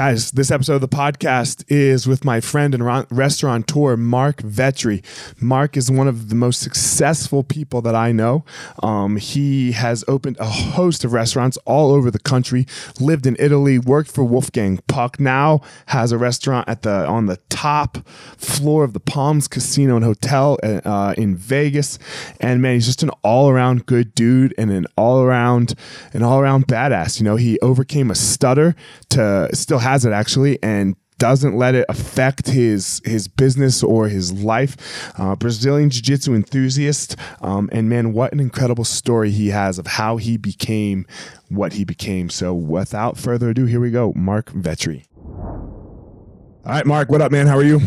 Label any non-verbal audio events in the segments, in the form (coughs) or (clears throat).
Guys, this episode of the podcast is with my friend and restaurateur, Marc Vetri. Marc is one of the most successful people that I know. Um, he has opened a host of restaurants all over the country, lived in Italy, worked for Wolfgang Puck, now has a restaurant at the on the top floor of the Palms Casino and Hotel uh, in Vegas. And man, he's just an all-around good dude and an all-around an all-around badass. You know, he overcame a stutter to still have has it actually, and doesn't let it affect his his business or his life. Uh, Brazilian Jiu Jitsu enthusiast, um, and man, what an incredible story he has of how he became what he became. So, without further ado, here we go, Marc Vetri. All right, Marc, what up, man? How are you?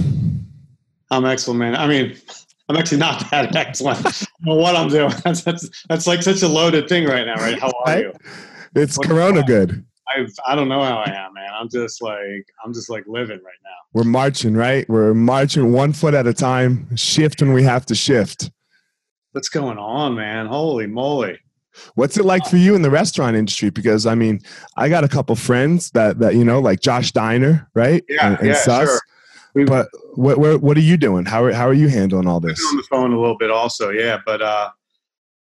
I'm excellent, man. I mean, I'm actually not (laughs) that excellent. what I'm doing. (laughs) That's, that's, that's like such a loaded thing right now, right? How are you? It's what Corona good. I I don't know how I am, man. I'm just like I'm just like living right now. We're marching, right? We're marching one foot at a time, shift when we have to shift. What's going on, man? Holy moly. What's it like for you in the restaurant industry? Because I mean, I got a couple friends that that you know, like Josh Diner, right? Yeah, and, and yeah, Sus. sure. We, but what, what what are you doing? How are how are you handling all this? on the phone a little bit, also, yeah. But uh,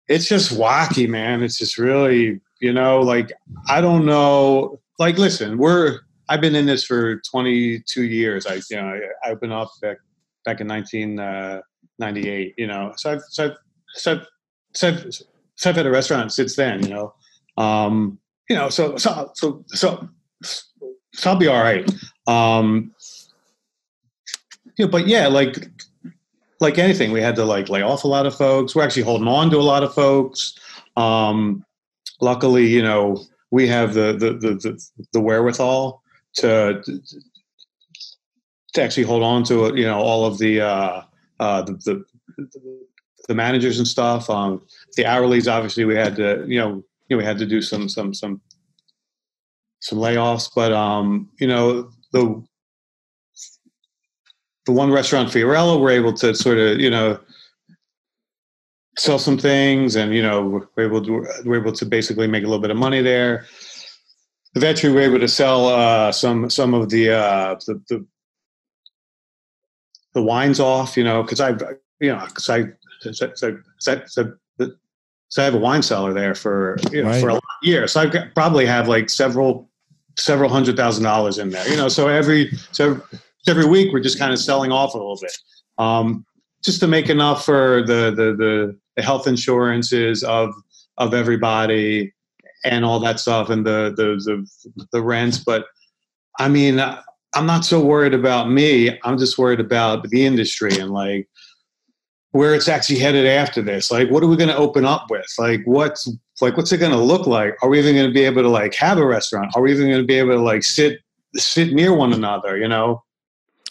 it's just wacky, man. It's just really you know, like I don't know. Like, listen, we're I've been in this for 22 years. I you know I, have been up back back in 1998. Uh, you know, so I've so I've so I've, so I've, I've had a restaurant since then. You know, um, you know, so so so so so I'll be all right. Um, know, but yeah, like like anything, we had to like lay off a lot of folks. We're actually holding on to a lot of folks. Um, luckily, you know, we have the the the, the, the wherewithal to to actually hold on to it. You know, all of the uh, uh, the, the, the managers and stuff. Um, the hourlies, obviously, we had to you know you know we had to do some some some some layoffs, but um, you know the the one restaurant Fiorella, we're able to sort of you know sell some things, and you know we're able to we're able to basically make a little bit of money there. Eventually, we were able to sell uh, some some of the, uh, the, the the wine's off, you know, because I, you know, because I, so, so, so, so, I have a wine cellar there for you know, Right. for a lot of years. So I probably have like several several hundred thousand dollars in there. You know, so every so every week we're just kind of selling off a little bit, um, just to make enough for the the the, the health insurances of of everybody and all that stuff and the the the, the rents. But I mean, I'm not so worried about me. I'm just worried about the industry and like where it's actually headed after this. Like, what are we going to open up with? Like, what's like, what's it going to look like? Are we even going to be able to like have a restaurant? Are we even going to be able to like sit sit near one another? You know?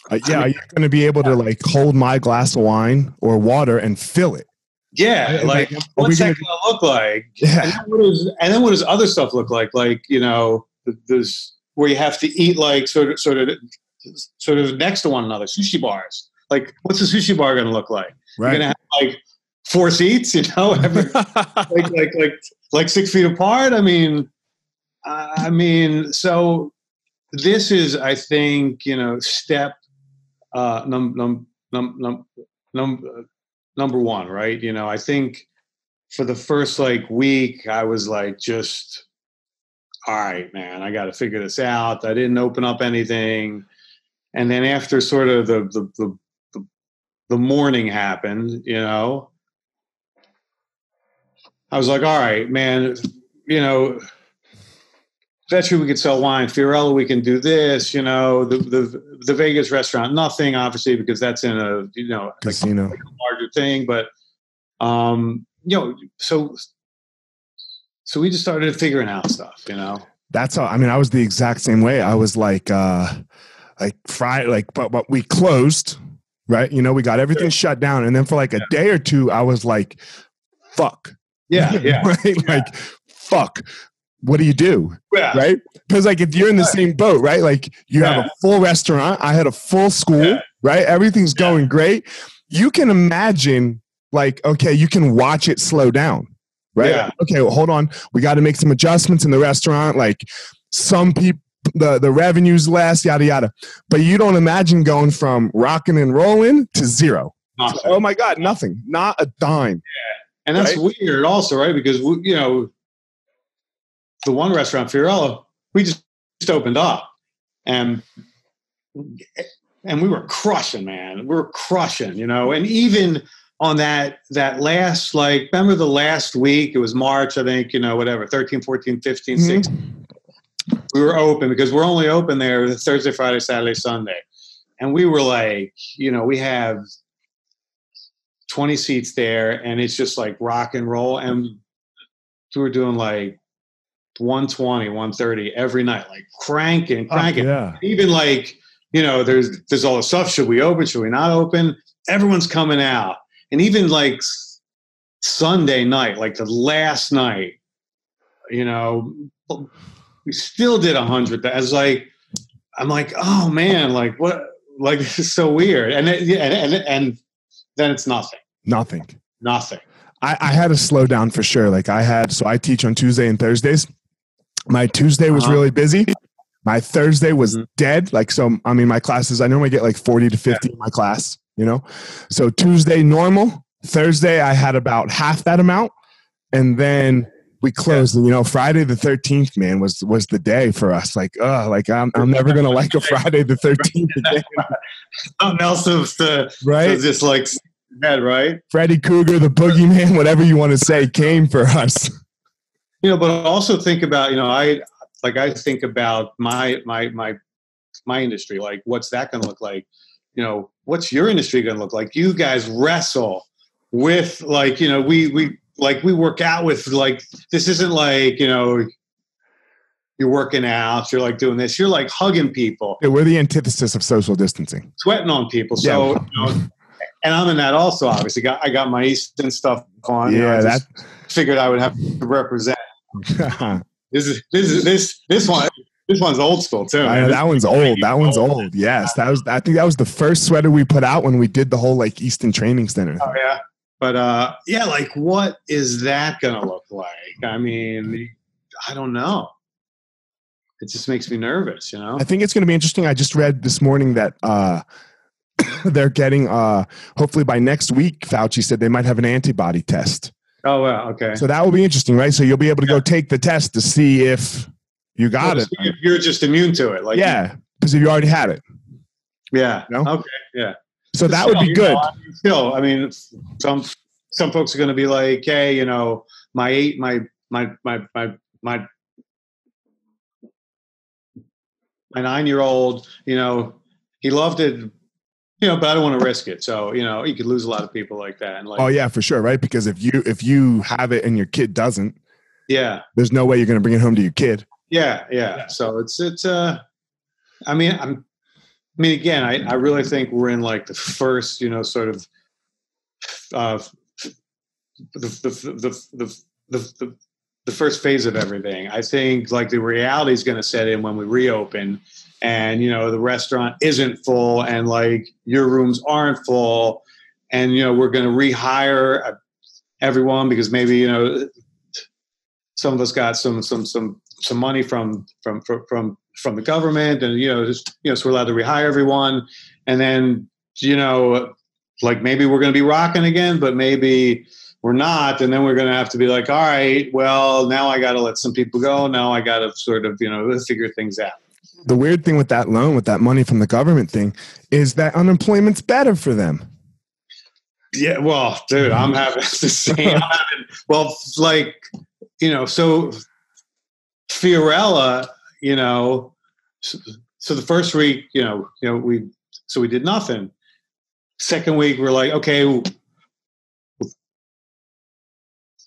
Uh, yeah, are you going to be able to like hold my glass of wine or water and fill it? Yeah. Like, we what's that going to look like? And Yeah, then, what is, and then what does other stuff look like? Like, you know, th- there's where you have to eat like sort of, sort of, sort of next to one another. Sushi bars. Like, what's a sushi bar going to look like? You're right. going to have like four seats, (laughs) you know, like, like, like, like six feet apart. I mean, I mean, so this is, I think, you know, step uh, num, num, num, num, num, number one, right? You know, I think for the first like week, I was like, just, all right, man, I got to figure this out. I didn't open up anything. And then after sort of the, the, the, the, the morning happened, you know, I was like, all right, man, you know, Vetri, we could sell wine. Fiorella, we can do this. You know, the the the Vegas restaurant, nothing, obviously, because that's in a you know like Casino. a larger thing. But um, you know, so so we just started figuring out stuff. You know, That's how. I mean, I was the exact same way. I was like, uh like Friday, like, but but we closed, right? You know, we got everything shut down, and then for like a day or two, I was like, fuck. yeah, yeah, (laughs) right? Like, fuck. What do you do? yeah, right? Because like if you're in the same boat, right? Like you have a full restaurant, I had a full school, Yeah. right? Everything's going great. You can imagine, like, okay, you can watch it slow down, right? Yeah. Okay, well, hold on. We got to make some adjustments in the restaurant. Like some people. The, the revenues less, yada yada, but you don't imagine going from rocking and rolling to zero. Nothing. Oh my God, nothing, not a dime. And that's weird also, right? Because we, you know, the one restaurant, Fiorella, we just, just opened up and and we were crushing, man. We were crushing, you know. And even on that that last like remember the last week, it was March, I think, you know, whatever, 13, 14, 15, Mhm. 16. We were open because we're only open there Thursday, Friday, Saturday, Sunday. And we were like, you know, we have 20 seats there and it's just like rock and roll and we were doing like 120 130 every night like cranking oh, cranking. yeah, even like you know there's there's all the stuff should we open should we not open? Everyone's coming out. And even like sunday night like the last night you know we still did a hundred as like i'm like oh man like what like (laughs) this is so weird. And it, yeah, and, and and then it's nothing. Nothing. nothing. I, I had to slow down for sure. Like I had, so I teach on Tuesday and Thursdays. My Tuesday was Uh-huh. really busy. My Thursday was Mhm. dead. Like, so, I mean, my classes, I normally get like 40 to 50 in my class, you know? So Tuesday, normal. Thursday, I had about half that amount. And then we closed. And, you know, Friday the 13th, man, was was the day for us. Like, uh, like I'm, I'm never going to like a (laughs) Friday the (laughs) 13th again. something else to, to, Right? to just like head right Freddy Krueger, the boogeyman, whatever you want to say, came for us. You know but also think about you know i like i think about my my my my industry like what's that going to look like you know what's your industry going to look like you guys wrestle with like you know we we like we work out with like this isn't like you know you're working out you're like doing this you're like hugging people Yeah, we're the antithesis of social distancing. sweating on people so Yeah. you know, and i'm in that also obviously got i got my Easton stuff on you know, Yeah, I that. figured i would have to represent This is this is this this one this one's old school too. I- that one's old. That one's old. Yes, that was. I think that was the first sweater we put out when we did the whole like Easton Training Center. Oh yeah, but uh, yeah, like what is that gonna look like? I mean, I don't know. It just makes me nervous, you know. I think it's going to be interesting. I just read this morning that uh, (coughs) they're getting uh hopefully by next week fauci said they might have an antibody test Oh well, okay. so that will be interesting right so you'll be able to go take the test to see if you got So it if You're just immune to it, like yeah because if you already had it yeah. No? Okay, yeah. so that would be good know, I mean, still, I mean, some some folks are going to be like, hey, you know, my eight, my my my my my my nine year old, you know, he loved it, (laughs) you know, but I don't want to risk it. So you know, you could lose a lot of people like that. And like, oh yeah for sure right because if you if you have it and your kid doesn't yeah, there's no way you're going to bring it home to your kid yeah, yeah. So it's it's uh, I mean, I'm. I mean, again, I, I really think we're in like the first, you know, sort of uh, the, the, the, the, the, the, the first phase of everything. I think like the reality is going to set in when we reopen and, you know, the restaurant isn't full and like your rooms aren't full and, you know, we're going to rehire everyone because maybe, you know, some of us got some, some, some, some money from, from, from, from from the government and you know just you know so we're allowed to rehire everyone. And then you know like maybe we're going to be rocking again but maybe we're not. And then we're going to have to be like all right well now i got to let some people go. Now i got to sort of you know figure things out the weird thing with that loan with that money from the government thing is that unemployment's better for them. Yeah well dude i'm having (laughs) the same having, well like you know so fiorella you know so, so the first week you know you know we so we did nothing. Second week we're like okay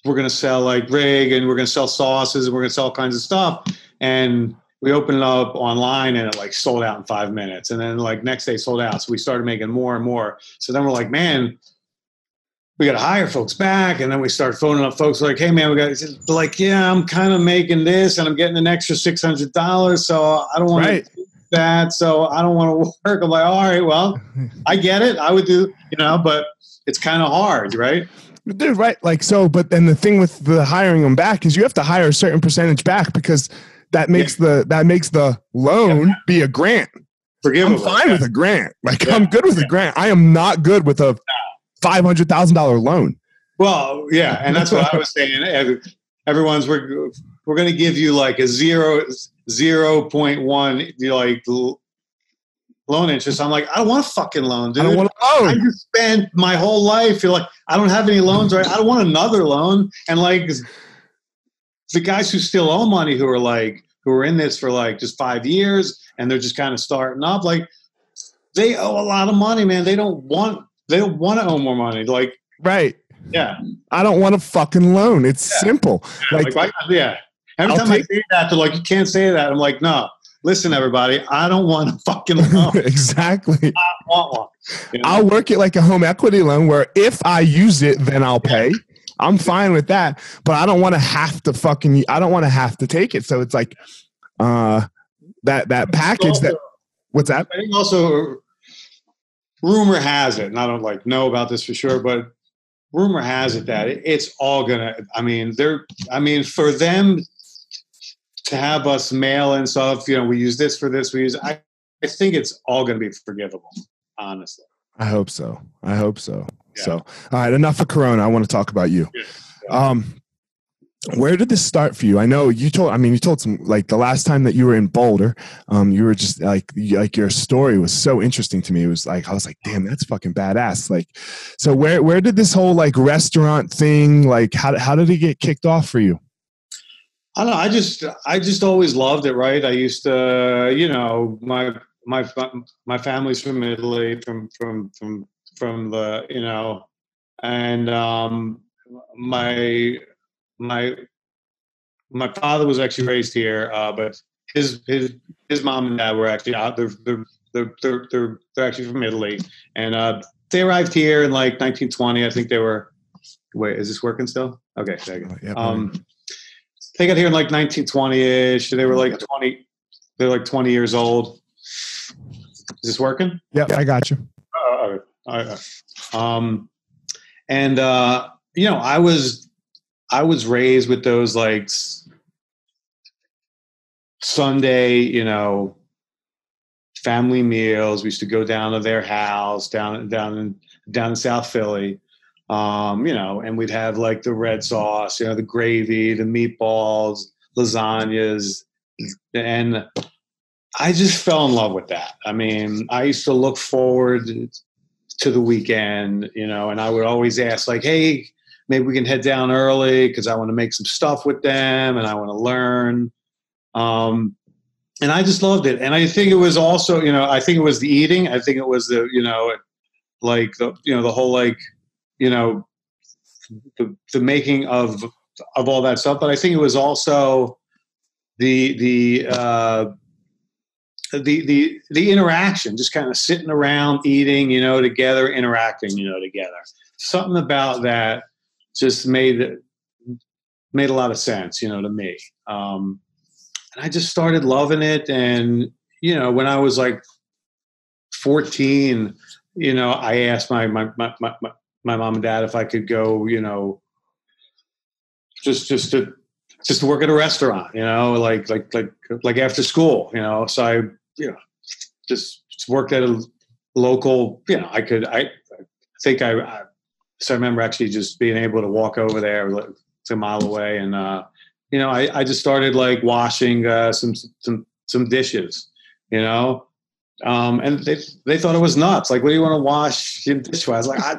we're going to sell like rig and we're going to sell sauces and we're going to sell all kinds of stuff and we opened it up online and it like sold out in five minutes. And then like next day sold out. So we started making more and more. So then we're like man we got to hire folks back. And then we start phoning up folks like hey man we got like yeah i'm kind of making this and i'm getting an extra $600 so i don't want Right. to do that so i don't want to (laughs) work. I'm like all right well (laughs) i get it. I would do you know but it's kind of hard right? Dude, right? Like so, but then the thing with the hiring them back is you have to hire a certain percentage back because that makes the that makes the loan be a grant. forgivable I'm fine with a grant. Like Yeah. I'm good with a grant. I am not good with a five hundred thousand dollar loan. Well, yeah, and that's what I was saying. Everyone's we're we're going to give you like a zero zero point one like loan interest. I'm like, I don't want a fucking loan, dude. I don't want a I loan. just spent my whole life. You're like, I don't have any loans, right? I don't want another loan. And like the guys who still owe money, who are like, who are in this for like just five years, and they're just kind of starting up, like they owe a lot of money, man. They don't want, they don't want to owe more money. Like, Right. yeah, I don't want a fucking loan. It's simple. like, Like, why- yeah. Every I'll time I say that, they're like, you can't say that. I'm like, no. Listen, everybody, I don't want a fucking (laughs) loan. exactly. I want one. You know? I'll work it like a home equity loan where if I use it, then I'll pay. I'm fine with that. But I don't want to have to fucking I don't want to have to take it. So it's like uh that that package that what's that? I think also rumor has it, and I don't like know about this for sure, but rumor has it that it- it's all gonna. I mean, they're. I mean, for them to have us mail and stuff, you know, we use this for this. We use. I. I think it's all gonna be forgivable. Honestly. I hope so. I hope so. Yeah. So all right, enough of Corona. I want to talk about you. Um where did this start for you? I know you told. I mean, you told some like the last time that you were in Boulder. Um, you were just like, like your story was so interesting to me. It was like I was like, damn, that's fucking badass. Like, so where where did this whole like restaurant thing like how how did it get kicked off for you? I don't know. I just, I just always loved it. Right. I used to, you know, my my my family's from Italy, from from from from the, you know, and um, my my my father was actually raised here, uh, but his his his mom and dad were actually out. They're they're they're they're, they're, they're actually from Italy, and uh, they arrived here in like 1920. I think they were. Wait, is this working still? Okay, there you go. Yeah, Um, they got here in like 1920ish. They were like 20. They're like 20 years old. Is this working? yeah, I got you. Um, and uh, you know, I was I was raised with those like Sunday, you know, family meals. We used to go down to their house down down in down in South Philly. Um, you know, and we'd have like the red sauce, you know, the gravy, the meatballs, lasagnas, and I just fell in love with that. I mean, I used to look forward to the weekend, you know, and I would always ask, like, hey, maybe we can head down early because I want to make some stuff with them and I want to learn. Um, and I just loved it. And I think it was also, you know, I think it was the eating. I think it was the, you know, like the, you know, the whole like, you know, the the making of of all that stuff. But I think it was also the the uh, the the the interaction, just kind of sitting around, eating, you know, together, interacting, you know, together. Something about that just made made a lot of sense, you know, to me. Um, and I just started loving it. And you know, when I was like 14, you know, I asked my my my my, my mom and dad if I could go, you know, just just to just to work at a restaurant, you know, like like like like after school, you know. So I, you know, just worked at a local, you know, I could I, think I, I so I remember actually just being able to walk over there, like a mile away, and uh, you know, I, I just started like washing uh, some some some dishes, you know, um, and they they thought it was nuts. Like, what do you want to wash your dishwasher? I was like, I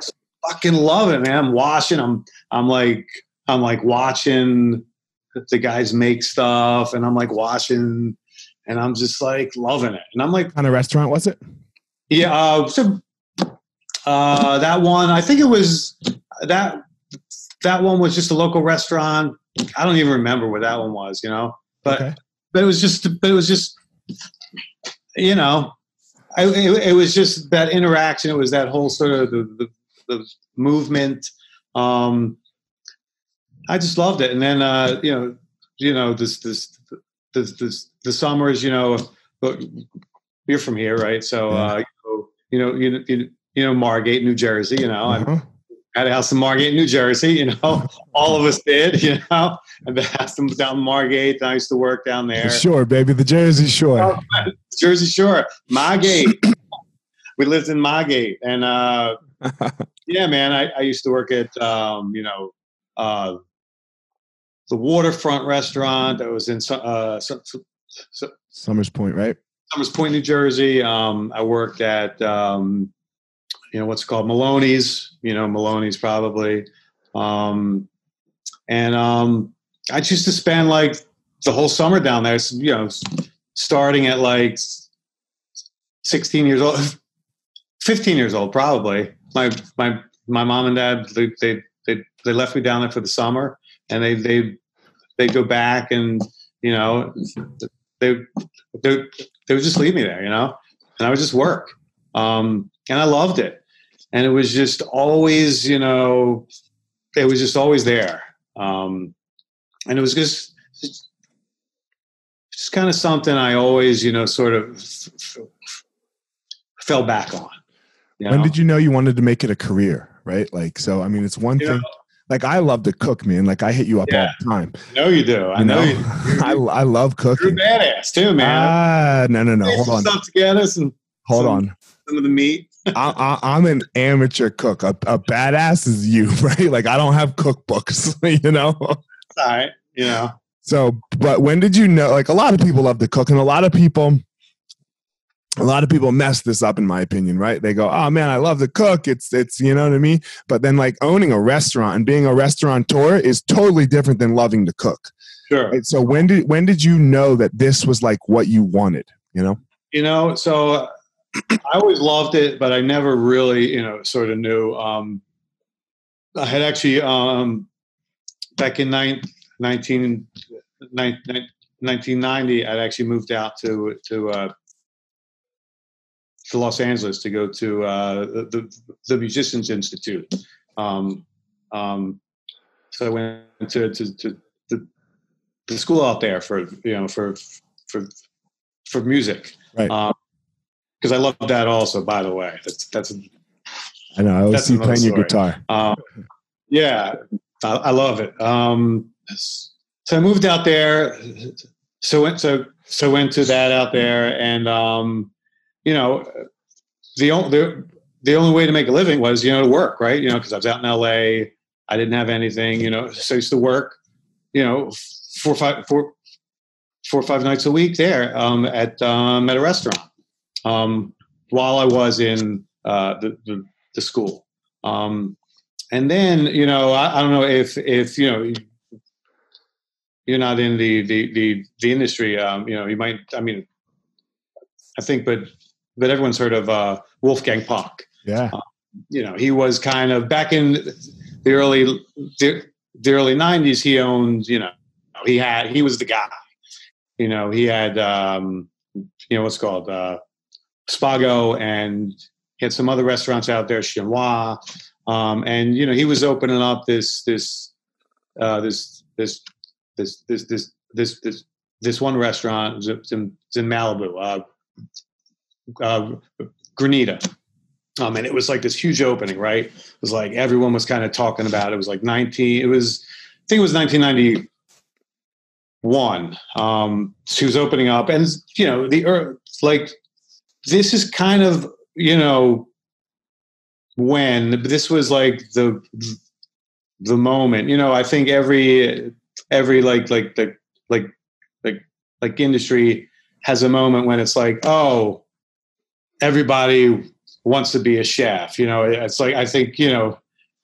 fucking love it, man. I'm washing. I'm I'm like I'm like watching the guys make stuff, and I'm like watching, and I'm just like loving it. And I'm like, kind of restaurant was it? Yeah, uh, so uh, that one, I think it was that that one was just a local restaurant. I don't even remember where that one was, you know. But okay. but it was just but it was just you know, I, it, it, was just that interaction. It was that whole sort of the, the, the movement. Um, I just loved it. And then uh, you know, you know this this this this the summers. You know, you're from here, right? So uh, you know, you know, you, you know, Margate, New Jersey. You know, uh-huh. I had a house in Margate, New Jersey. You know, (laughs) all of us did. You know, and the house down in Margate. I used to work down there. (laughs) Sure, baby, the Jersey Shore. Oh, Jersey Shore, Margate. (coughs) we lived in Margate, and uh, (laughs) yeah, man, I, I, used to work at um, you know uh, the waterfront restaurant that was in uh, so, so, Point, right? Somers Point, New Jersey. Um, I worked at um, you know what's called Maloney's. You know Maloney's probably, um, and um, I used to spend like the whole summer down there. You know, starting at like sixteen years old, (laughs) fifteen years old probably. My my my mom and dad they they they, they left me down there for the summer, and they they they go back and you know they they they would just leave me there, you know, and I would just work. Um, and I loved it and it was just always, you know, it was just always there. Um, and it was just, just kind of something I always, you know, sort of f- f- fell back on. When know? did you know you wanted to make it a career? Right. Like, so, I mean, it's one you thing. Know, like I love to cook, man. Like I hit you up yeah. all the time. I know you do. I you know, know you (laughs) I, I love cooking. You're badass too, man. Ah, uh, no, no, no. Hold on. Stuff together. Some, Hold some, on. Some of the meat. (laughs) I, am an amateur cook. A, a, badass is you, (laughs) right? Like I don't have cookbooks, you know. All right, you know. So, but when did you know? Like a lot of people love to cook, and a lot of people, a lot of people mess this up, in my opinion. Right? They go, "Oh man, I love to cook." It's it's you know what I mean. But then like owning a restaurant and being a restaurateur is totally different than loving to cook. Sure. Right? So when did when did you know that this was like what you wanted? You know. You know, so I always loved it, but I never really, you know, sort of knew. Um, I had actually um, back in 19, 1990, I'd actually moved out to to uh, to Los Angeles to go to uh, the the Musicians Institute. Um, um, so I went to to, to the, the school out there for you know for for for music. Right. Um, because I love that also. By the way, that's that's. I know. I always see you playing story. your guitar. Um, yeah, I, I, love it. Um, so I moved out there. So went so so went to that out there, and um, you know, the only the, the only way to make a living was you know to work, right? You know, because I was out in L.A. I didn't have anything, you know, so I used to work, you know, four five four four or five nights a week there um, at um, at a restaurant um, while I was in uh, the, the, the school. Um, and then you know I, I, don't know if if you know you're not in the the the, the industry. Um, you know you might. I mean, I think, but but everyone's heard of uh, Wolfgang Puck. Yeah. Uh, you know he was kind of back in the early the, the early '90s. He owned you know he had he was the guy. You know he had um, you know what's called uh, Spago and he had some other restaurants out there, Chinois, um, and you know he was opening up this this uh, this this this this this this this this one restaurant in, in Malibu, uh, uh, Granita. Um, and it was like this huge opening, right? It was like everyone was kind of talking about it. It was like 19, it was, I think it was 1991. Um, she was opening up, and you know, the earth, like this is kind of you know when this was like the the moment you know i think every every like like the like like like industry has a moment when it's like oh everybody wants to be a chef you know it's like i think you know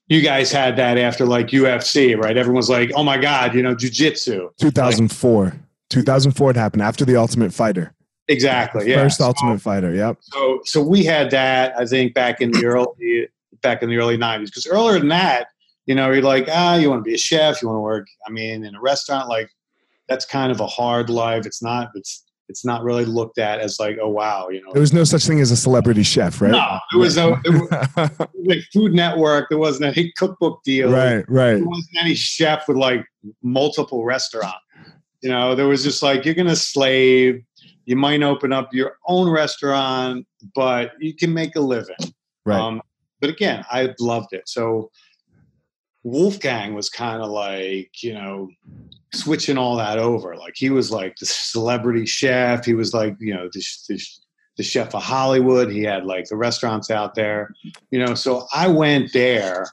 you guys had that after like ufc right everyone's like oh my god you know jiu-jitsu 2004 like, 2004 it happened after the ultimate fighter Exactly. Yeah. First Ultimate Fighter. Yep. So so we had that I think back in the early back in the early '90s because earlier than that, you know, you're like ah, you want to be a chef, you want to work. I mean, in a restaurant, like that's kind of a hard life. It's not. It's it's not really looked at as like, oh wow, you know. There was no such thing as a celebrity chef, right? No, there was no there was, (laughs) like Food Network. There wasn't any cookbook deal. Right, right. There wasn't any chef with like multiple restaurants. You know, there was just like you're gonna slave you might open up your own restaurant, but you can make a living. Right. Um, but again, I loved it. So Wolfgang was kind of like, you know, switching all that over. Like he was like the celebrity chef. He was like, you know, the, the, the chef of Hollywood. He had like the restaurants out there, you know. So I went there.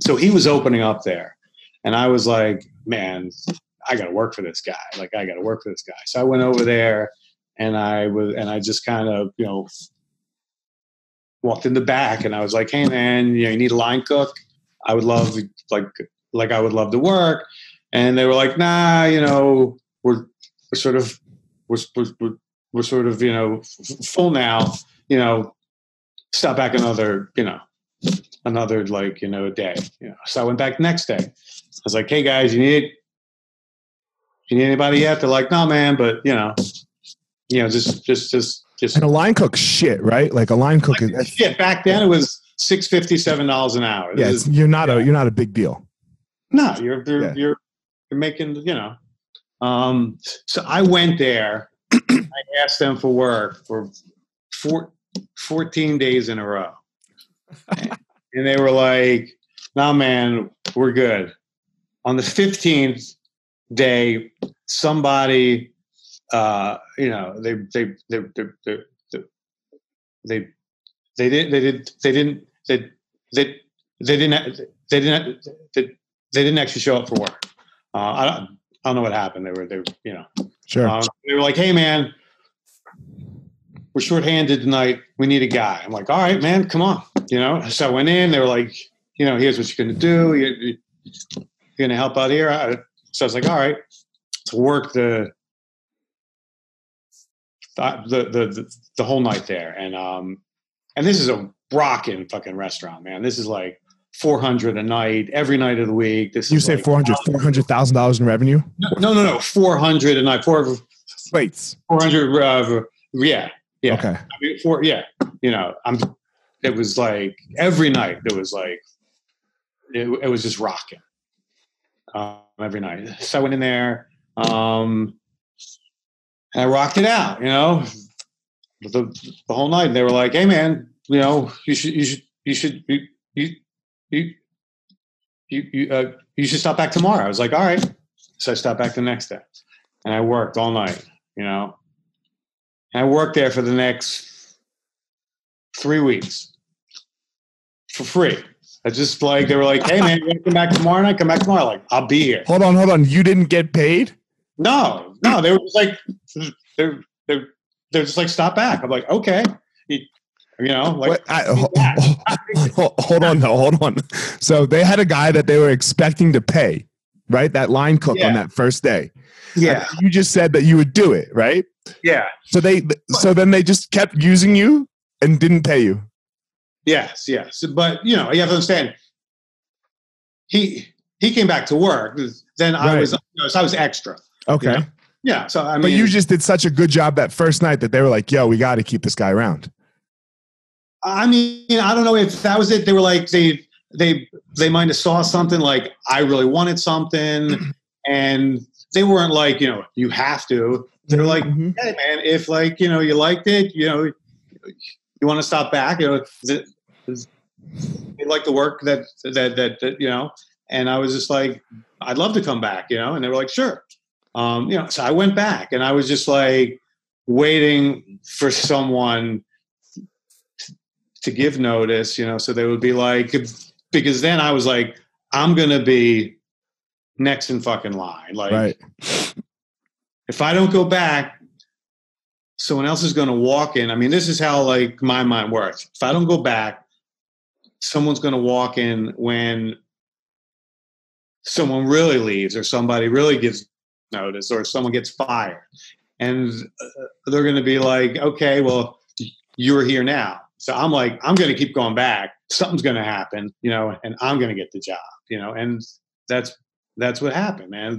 So he was opening up there. And I was like, man, I got to work for this guy. Like, I got to work for this guy. So I went over there and I was and I just kind of you know walked in the back and I was like, hey man, you know, you need a line cook? I would love like like I would love to work. And they were like, nah, you know, we're we're sort of we're we're, we're sort of you know full now. You know, stop back another you know another like you know day. You know, so I went back the next day. I was like, hey guys, you need you need anybody yet? They're like, no man, but you know, you know, just just just just. And a line cook shit, right? Like a line cook like, is shit. Back then, it was six fifty seven dollars an hour. Yeah, is, you're not a you're not a big deal. No, you're you're yeah. you're, you're making you know. Um, so I went there. (clears throat) I asked them for work for four, 14 days in a row, (laughs) and they were like, "No, man, we're good." On the fifteenth day, somebody uh, you know, they they they they they they, they did they did they didn't they they they didn't they didn't they, they didn't actually show up for work. Uh, I don't I don't know what happened. They were they were, you know sure um, they were like, hey man, we're shorthanded tonight. We need a guy. I'm like, all right, man, come on. You know, so I went in. They were like, you know, here's what you're going to do. You're, you're going to help out here. I, so I was like, all right, to work the the, the the the whole night there, and um, and this is a rocking fucking restaurant, man. This is like 400 a night every night of the week. This you say like 400 400,000 dollars in revenue? No, no, no, no, 400 a night. Four plates. 400 uh, yeah. Yeah. Okay. I mean, for yeah, you know, I'm it was like every night there was like it, it was just rocking. Um, every night. So I went in there um and I rocked it out, you know, the, the whole night. And they were like, "Hey, man, you know, you should, you should, you should, you, you, you, you, you, uh, you should stop back tomorrow." I was like, "All right." So I stopped back the next day, and I worked all night, you know. And I worked there for the next three weeks for free. I just like they were like, "Hey man, you want to come back tomorrow night? Come back tomorrow." Like, I'll be here. Hold on, hold on. You didn't get paid? No, no. They were just like, they're they're they're just like, stop back. I'm like, okay, you, you know, like. I, ho- ho- hold on, no, hold on. So they had a guy that they were expecting to pay, right? That line cook on that first day. yeah, And You just said that you would do it, right? yeah, So they, so then they just kept using you and didn't pay you. yes, yes. But you know, you have to understand. He he came back to work. Then I was, you know, so I was extra. Okay. Yeah. Yeah. So I mean, but you just did such a good job that first night that they were like, yo, we got to keep this guy around. I mean, I don't know if that was it. They were like they they they might have saw something like I really wanted something, (clears throat) and they weren't like you know you have to. They're like, Mhm. hey man, if like you know you liked it, you know, you want to stop back, you know, th- th- they like the work that, that that that you know. And I was just like, I'd love to come back, you know. And they were like, sure, um, you know. So I went back, and I was just like waiting for someone to give notice, you know, so they would be like, because then I was like, I'm gonna be next in fucking line. Like, right. if I don't go back, someone else is gonna walk in. I mean, this is how like my mind works. If I don't go back, someone's gonna walk in when someone really leaves or somebody really gives notice or someone gets fired. And uh, they're going to be like, okay, well, you're here now. So I'm like, I'm going to keep going back. Something's going to happen, you know, and I'm going to get the job, you know, and that's that's what happened, And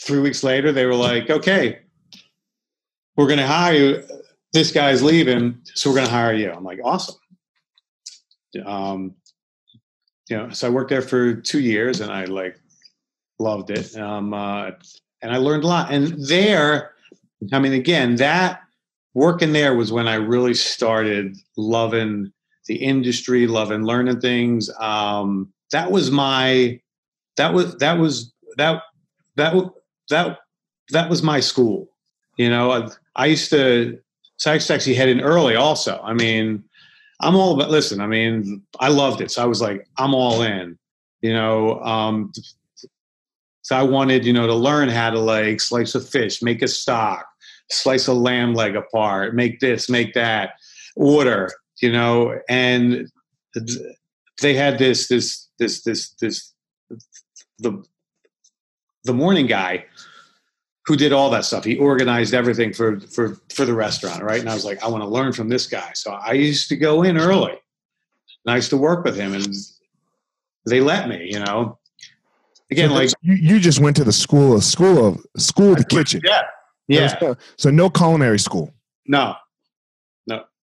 three weeks later, they were like, okay, we're going to hire you. This guy's leaving, so we're going to hire you. I'm like, awesome. Um, you know, so I worked there for two years, and I like loved it. Um, uh, and I learned a lot. And there, I mean, again, that working there was when I really started loving the industry, loving learning things. Um, that was my, that was that was that that that that was my school. You know, I, I used to, so I used to actually head in early. Also, I mean, I'm all about. Listen, I mean, I loved it, so I was like, I'm all in. You know, um, so I wanted, you know, to learn how to like slice a fish, make a stock, slice a lamb leg apart, make this, make that, order, you know, and they had this, this, this, this, this, the, the morning guy who did all that stuff. He organized everything for, for, for the restaurant. Right. And I was like, I want to learn from this guy. So I used to go in early and I used to work with him and they let me, you know, again, So like, you, you just went to the school of school of school of the kitchen. yeah, yeah, no- so no culinary school. No.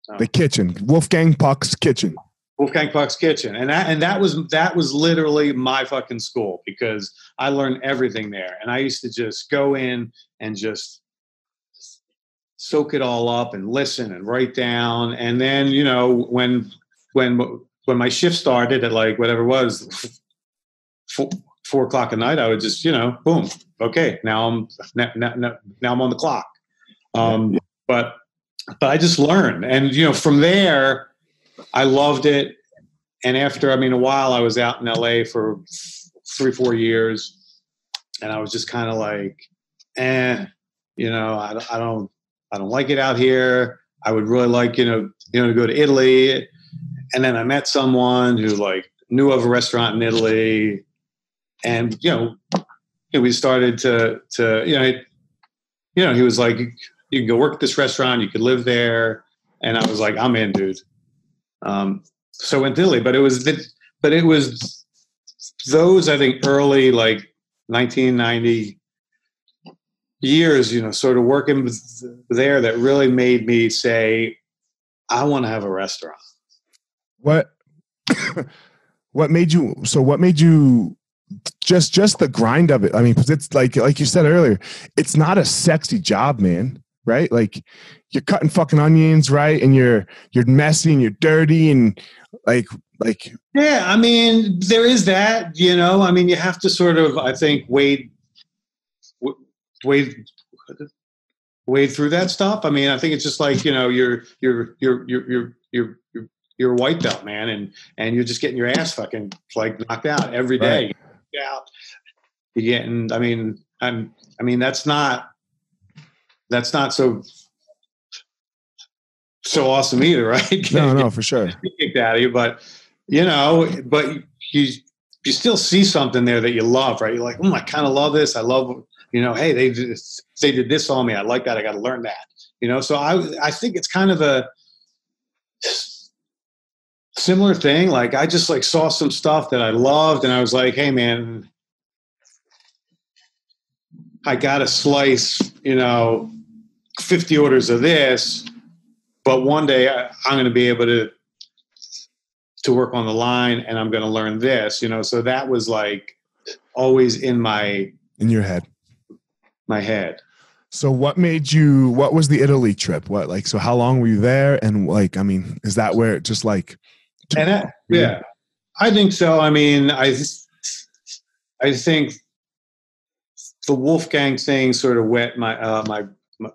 No, The kitchen. Wolfgang Puck's kitchen. Wolfgang Puck's Kitchen, and that and that was that was literally my fucking school because I learned everything there, and I used to just go in and just soak it all up and listen and write down, and then you know when when when my shift started at like whatever it was (laughs) four, four o'clock at night, I would just you know boom okay now I'm now, now, now I'm on the clock, um, but but I just learned, and you know from there. I loved it. And after, I mean, a while, I was out in LA for three, four years, and I was just kind of like, eh, you know, I, I don't, I don't like it out here. I would really like, you know, you know, to go to Italy. And then I met someone who like knew of a restaurant in Italy, and you know, we started to, to, you know, it, you know, he was like, you can go work at this restaurant, you could live there, and I was like, I'm in, dude. Um, so went Italy, but it was the, but it was those I think early like 1990 years, you know, sort of working there that really made me say, I want to have a restaurant. What (coughs) what made you so what made you just just the grind of it? I mean, it's like like you said earlier, it's not a sexy job, man. Right? Like you're cutting fucking onions, right? And you're you're messy and you're dirty and like like Yeah, I mean, there is that, you know. I mean, you have to sort of, I think, wade, wade, wade through that stuff. I mean, I think it's just like you know, you're you're you're you're you're you're, you're, you're a white belt man, and and you're just getting your ass fucking like knocked out every day. Right. Yeah, you're getting. I mean, I'm. I mean, that's not that's not so so awesome either, (laughs) right? No, no, for sure. (laughs) kicked out of you, but you know, but you you still see something there that you love, right? You're like, oh, I kind of love this. I love, you know, hey, they just, they did this on me. I like that. I got to learn that, you know. So I I think it's kind of a similar thing. Like I just like saw some stuff that I loved, and I was like, hey, man, I got to slice, you know, 50 orders of this, but one day I, I'm going to be able to to work on the line and I'm going to learn this, you know. So that was like always in my In your head. my head. So what made you what was the Italy trip? What like so how long were you there and like I mean, is that where it just like And that, yeah, I think so. I mean, I I think the Wolfgang thing sort of wet my uh, my, my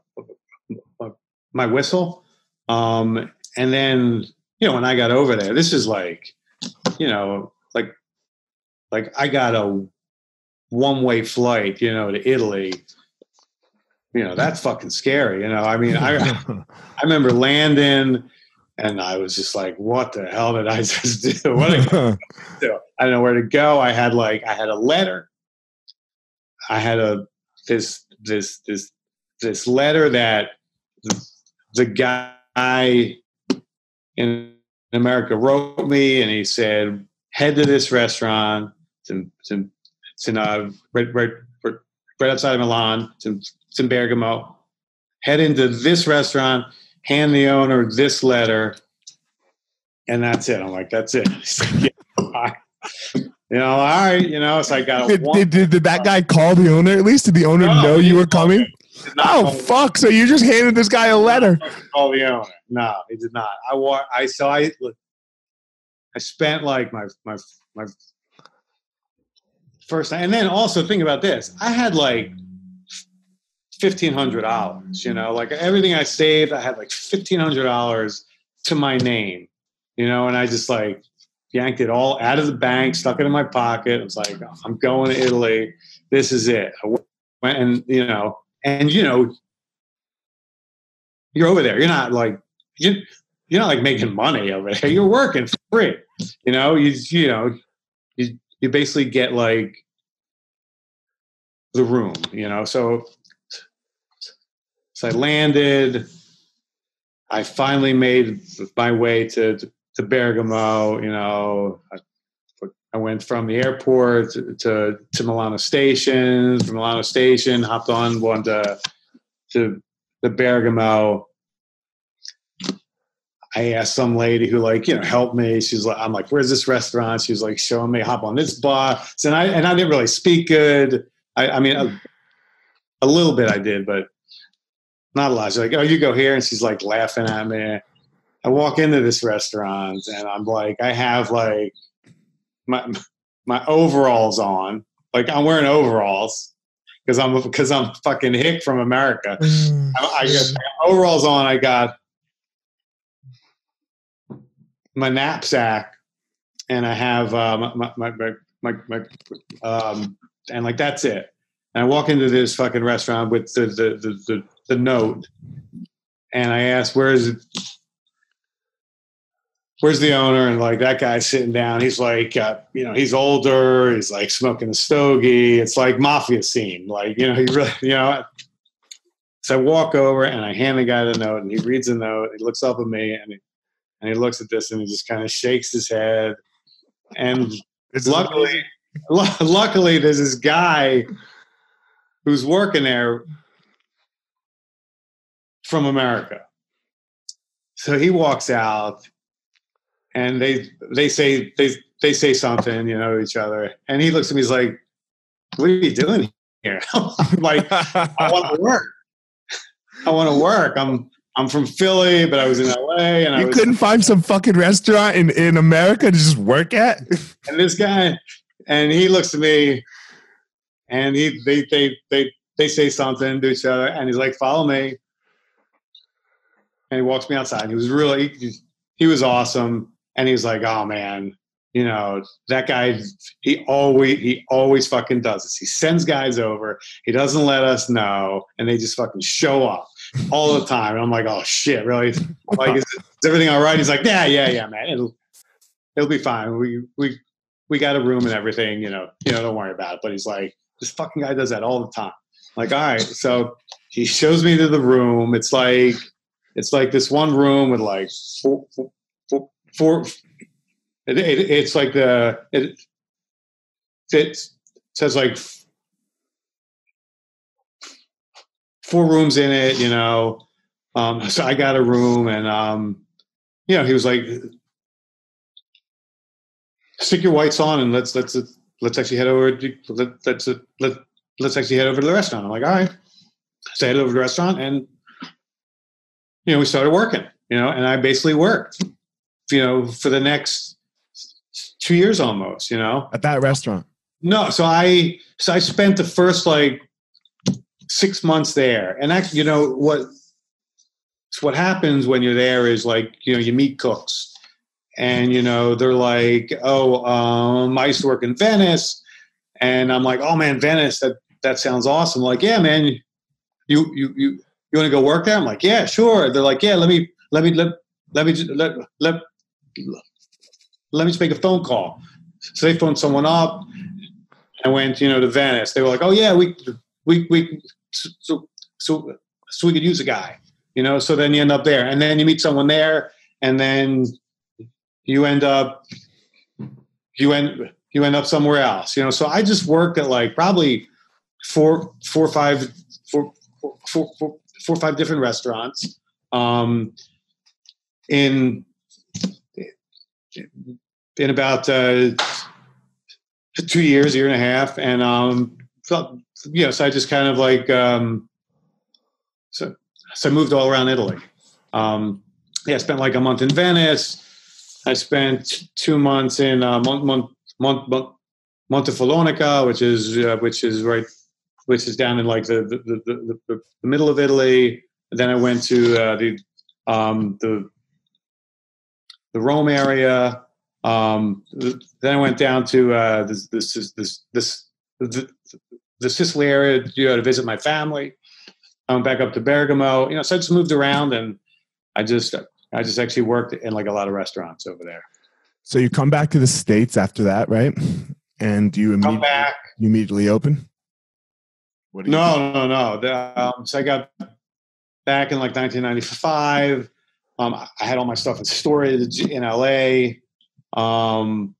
my my whistle, um, and then you know when I got over there, this is like you know like like I got a one way flight, you know, to Italy. You know that's fucking scary. You know, I mean, I (laughs) I remember landing, and I was just like, "What the hell did I (laughs) just do? (laughs) What did I (laughs) do? I don't know where to go." I had like I had a letter. I had a this this this this letter that the, guy in America wrote me, and he said, "Head to this restaurant. It's in, it's in, it's in uh, right, right, right, right outside of Milan. It's in, it's in Bergamo. Head into this restaurant. Hand the owner this letter, and that's it." I'm like, "That's it." (laughs) You know, all right. You know, so I got did, did, did, did that guy call the owner at least? Did the owner No, know you were coming? Oh fuck! So you just handed this guy a letter. call the owner. No, he did not. I wa- I so I look, I spent like my my my first and then also think about this. I had like fifteen hundred dollars. You know, like everything I saved, I had like fifteen hundred dollars to my name. You know, and I just like yanked it all out of the bank, stuck it in my pocket. I was like, I'm going to Italy. This is it. I went and you know, and you know, you're over there. You're not like you you're not like making money over there. You're working for free. You know, you you know, you you basically get like the room, you know. So so I landed. I finally made my way to to, to Bergamo, you know. I, I went from the airport to, to, to Milano Station. From Milano Station, hopped on one to to the Bergamo. I asked some lady who like you know helped me. She's like, I'm like, where's this restaurant? She's like showing me hop on this bus, and I and I didn't really speak good. I, I mean, a, a little bit I did, but not a lot. She's like, oh, you go here, and she's like laughing at me. I walk into this restaurant, and I'm like, I have like my my overalls on, like I'm wearing overalls because I'm because I'm fucking hick from America. I, I got overalls on. I got my knapsack, and I have uh, my, my, my, my, my um, and like that's it. And I walk into this fucking restaurant with the the, the, the, the note, and I ask, "Where's Where's the owner?" And like that guy's sitting down. He's like, uh, you know, he's older. He's like smoking a stogie. It's like mafia scene. Like you know, he really, you know. So I walk over and I hand the guy the note, and he reads the note. He looks up at me and he, and he looks at this and he just kind of shakes his head. And It's luckily, lu- (laughs) luckily, there's this guy who's working there from America. So he walks out, and they they say they they say something, you know, to each other, and he looks at me. He's like, "What are you doing here?" (laughs) I'm like, "I want to (laughs) work. I want to work. I'm I'm from Philly, but I was in LA, and I you was couldn't find some fucking restaurant in, in America to just work at? (laughs) and this guy and he looks at me and he they they they they say something to each other, and he's like, "Follow me," and he walks me outside. He was really he, he was awesome, and he was like, "Oh man, you know that guy he always he always fucking does this. He sends guys over. He doesn't let us know. And they just fucking show up all the time. And i'm like oh shit really? Like is, is everything all right? He's like yeah yeah yeah man. It'll it'll be fine. We we we got a room and everything you know you know don't worry about it. But he's like this fucking guy does that all the time. Like all right. So he shows me to the room. It's like it's like this one room with like four, it, it, it's like the it, it says like four rooms in it, you know. Um, so I got a room, and um, you know, he was like, "Stick your whites on, and let's let's let's actually head over. Let, let's let let's actually head over to the restaurant." I'm like, "All right." So I headed over to the restaurant, and you know, we started working. You know, and I basically worked. You know, for the next two years almost, you know. At that restaurant. No, so I so I spent the first like six months there, and actually, you know what? What happens when you're there is like you know you meet cooks, and you know they're like, oh, um, I used to work in Venice, and I'm like, oh man, Venice, that that sounds awesome. Like, yeah, man, you you you you want to go work there? I'm like, yeah, sure. They're like, yeah, let me let me let let me let let let me just make a phone call. So they phoned someone up and went, you know, to Venice. They were like, oh yeah, we we we so so so we could use a guy, you know. So then you end up there, and then you meet someone there, and then you end up you end you end up somewhere else, you know. So I just worked at like probably four four five four four four four or five different restaurants um, in in about uh, two years, year and a half, and um, felt you know, so I just kind of like um, so so I moved all around Italy. Um, yeah, I spent like a month in Venice. I spent two months in uh, Mont, Mont, Mont, Mont, which is uh, which is right, which is down in like the the, the, the, the middle of Italy. And then I went to uh, the um, the the Rome area. Um, then I went down to uh, this, this, this, this, the, the Sicily area you know, to visit my family. I went back up to Bergamo. You know, so I just moved around, and I just I just actually worked in like a lot of restaurants over there. So you come back to the states after that, right? And you immediately. You immediately open. What no, no, no, the, um, so I got back in like 1995. Um, I had all my stuff in storage in LA. Um,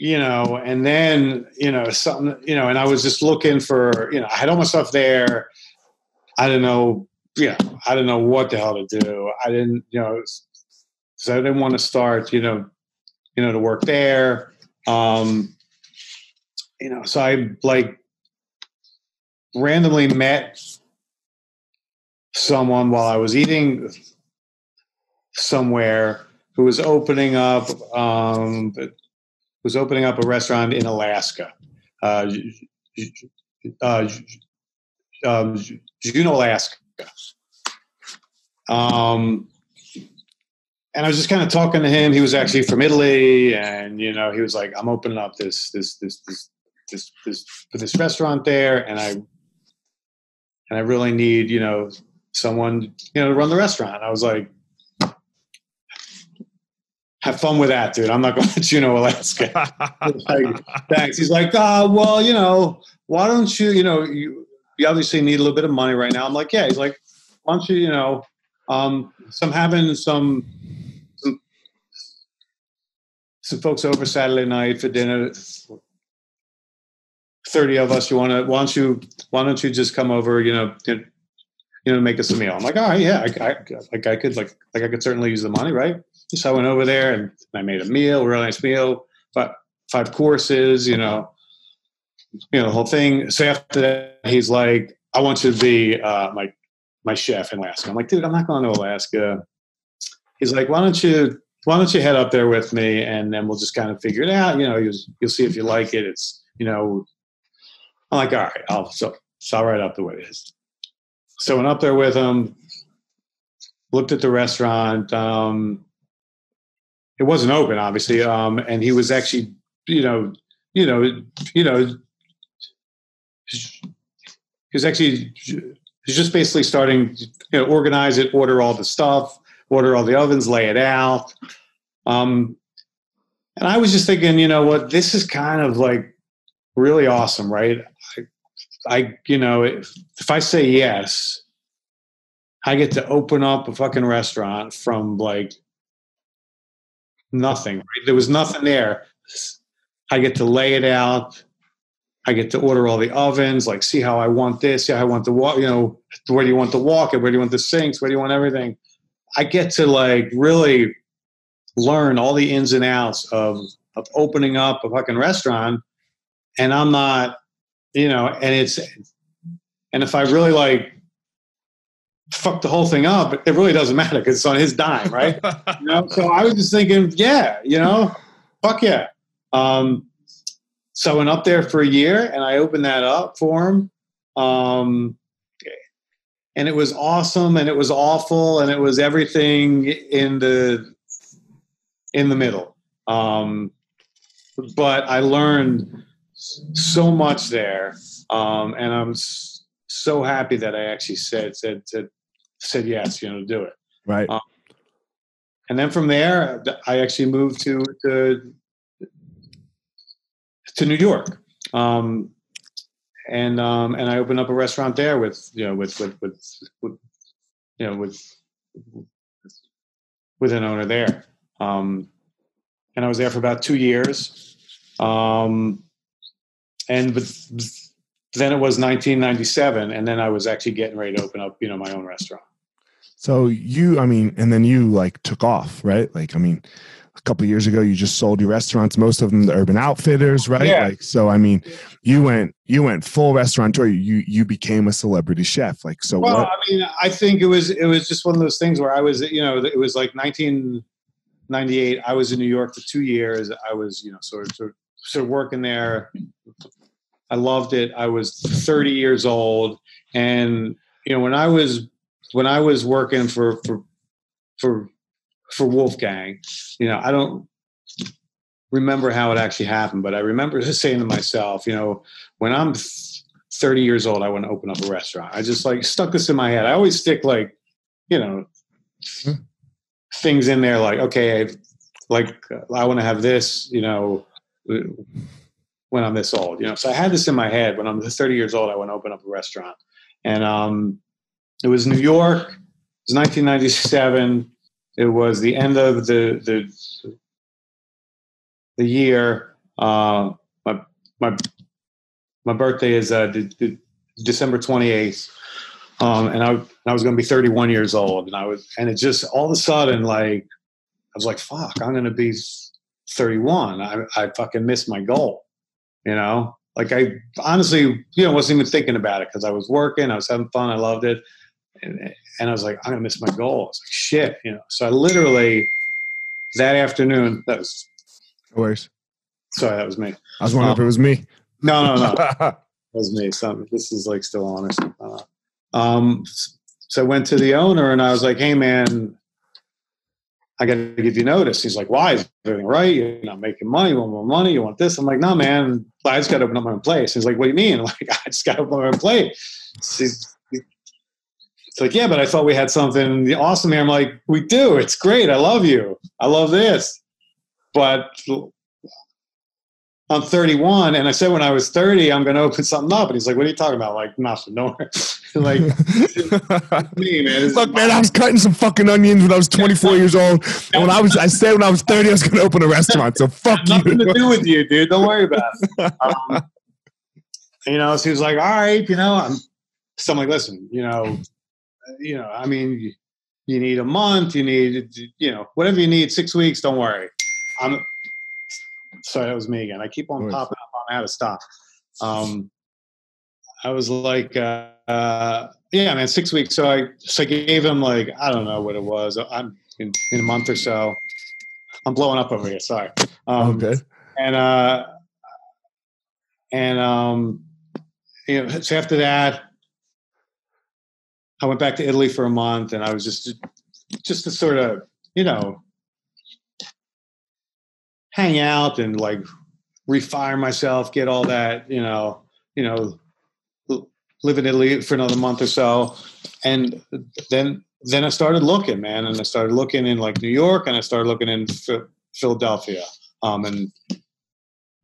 you know, and then, you know, something, you know, and I was just looking for, you know, I had all my stuff there. I didn't know, you know, I didn't know what the hell to do. I didn't, you know, so I didn't want to start, you know, you know, to work there. Um, you know, so I like randomly met someone while I was eating somewhere who was opening up um, was opening up a restaurant in Alaska, uh, uh, um, Juneau, Alaska. Um, and I was just kind of talking to him. He was actually from Italy, and you know, he was like, "I'm opening up this this this this this this, this restaurant there, and I and I really need you know someone you know to run the restaurant." I was like, have fun with that, dude. I'm not going to Juneau, Alaska. (laughs) like, thanks. He's like, uh, well, you know, why don't you, you know, you, you obviously need a little bit of money right now. I'm like, yeah. He's like, why don't you, you know, um, some having some, some, some folks over Saturday night for dinner. 30 of us, you want to, why don't you, why don't you just come over, you know, you know, make us a meal. I'm like, all right, yeah, I, I, like I could, like, like I could certainly use the money, right? So I went over there and I made a meal, a really nice meal, but five courses, you know, you know, the whole thing. So after that, he's like, I want you to be uh, my my chef in Alaska. I'm like, dude, I'm not going to Alaska. He's like, why don't you why don't you head up there with me and then we'll just kind of figure it out. You know, you'll, you'll see if you like it. It's you know, I'm like, all right, I'll so So I'll write up the way it is. So went up there with him, looked at the restaurant. Um, it wasn't open, obviously, um, and he was actually, you know, you know, you know, he was actually he's just basically starting, you know, organize it, order all the stuff, order all the ovens, lay it out. Um, and I was just thinking, you know what, this is kind of like really awesome, right? I, you know, if, if I say yes, I get to open up a fucking restaurant from like nothing. Right? There was nothing there. I get to lay it out. I get to order all the ovens, like see how I want this, see how I want the walk, you know, where do you want the walk it? where do you want the sinks, where do you want everything. I get to like really learn all the ins and outs of of opening up a fucking restaurant, and I'm not, you know, and it's, and if I really like fuck the whole thing up, it really doesn't matter because it's on his dime, right? (laughs) you know? So I was just thinking, yeah, you know, fuck yeah. Um, so I went up there for a year and I opened that up for him. Um, and it was awesome and it was awful and it was everything in the in the middle. Um, but I learned so much there, um, and I'm so happy that I actually said said said, said yes, you know, to do it. Right. Um, and then from there, I actually moved to to, to New York, um, and um, and I opened up a restaurant there with you know with with with, with you know with with an owner there. Um, and I was there for about two years. Um, and but then it was 1997, and then I was actually getting ready to open up, you know, my own restaurant. So you, I mean, and then you like took off, right? Like, I mean, a couple years ago, you just sold your restaurants, most of them the Urban Outfitters, right? Yeah. Like, so I mean, you went, you went full restaurateur. You you became a celebrity chef. Like, so well, what? I mean, I think it was it was just one of those things where I was, you know, it was like 1998. i was in new york for two years i was you know sort of sort of, sort of working there i loved it. I was 30 years old. And you know when i was when i was working for for for for wolfgang you know i don't remember how it actually happened but i remember just (laughs) saying to myself you know when i'm 30 years old i want to open up a restaurant. I just like stuck this in my head. I always stick like you know mm-hmm things in there like okay like i want to have this you know when i'm this old you know? So i had this in my head. When i'm 30 years old i want to open up a restaurant. And um, it was new york it was 1997 it was the end of the the the year. Uh, my my my birthday is uh, december 28th um, and I, I was going to be 31 years old, and I was, and it just all of a sudden, like, I was like, "Fuck, I'm going to be 31." I, I fucking missed my goal, you know. Like I honestly, you know, wasn't even thinking about it because I was working, I was having fun, I loved it, and, and I was like, "I'm to miss my goal." I was like, "Shit," you know. So I literally that afternoon, that was. No worries. Sorry, that was me. I was wondering um, if it was me. No, no, no. (laughs) that was me. Something. This is like still on or something. Um, so I went to the owner and I was like, "Hey, man, I got to give you notice." He's like, "Why? Is everything right? You're not making money. You want more money? You want this?" I'm like, "No, man. I just got to open up my own place." He's like, "What do you mean?" I'm like, (laughs) "I just got to open up my own place." It's like, "Yeah, but I thought we had something awesome here." I'm like, "We do. It's great. I love you. I love this." But I'm 31, and I said when I was 30, I'm going to open something up. And he's like, "What are you talking about?" Like nothing, no. (laughs) like (laughs) me, man. Look, man, I was cutting some fucking onions when I was 24 years old, and when I was, I said when I was 30, I was going to open a restaurant. So (laughs) fuck nothing you. to do with you, dude. Don't worry about it. Um, you know, so he was like, "All right, you know." I'm, so I'm like, "Listen, you know, you know, I mean." You, you need a month, you need, you know, whatever you need, six weeks, don't worry. I'm, sorry, that was me again. I keep on popping up on out of stop. Um, I was like, uh, uh, yeah, man, six weeks. So I, so I gave him like, I don't know what it was. I'm in, in a month or so. I'm blowing up over here. Sorry. Um, okay. And, uh, and, um, you know, so after that, I went back to Italy for a month, and I was just just to sort of you know hang out and like refire myself, get all that you know you know live in Italy for another month or so, and then then I started looking, man, and I started looking in like New York, and I started looking in Philadelphia, um, and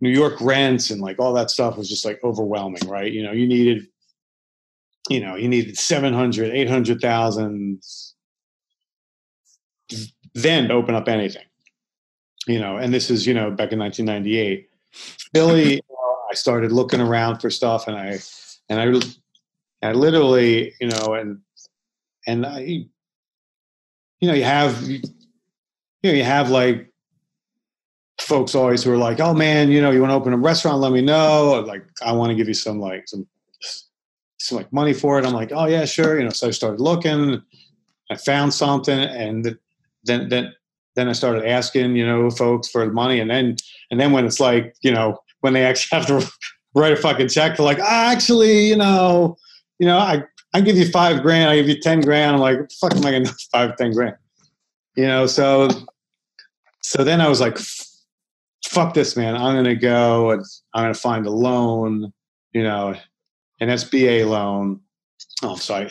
New York rents and like all that stuff was just like overwhelming, right? You know, you needed, you know, you needed 700, 800,000 then to open up anything, you know, and this is, you know, back in 1998. Philly, I started looking around for stuff and I, and I, I literally, you know, and, and I, you know, you have, you know, you have like folks always who are like, "Oh man, you know, you want to open a restaurant? Let me know." Like, I want to give you some like some some like money for it. I'm like, "Oh yeah, sure." You know, so I started looking. I found something, and then then then I started asking, you know, folks for the money, and then and then when it's like, you know, when they actually (laughs) have to write a fucking check, they're like, ah, "Actually, you know, you know, I I give you five grand, I give you ten grand." I'm like, "Fuck, am I gonna (laughs) five ten grand?" You know, so so then I was like, fuck this, man. I'm going to go and I'm to find a loan, you know, an SBA loan. Oh, so I,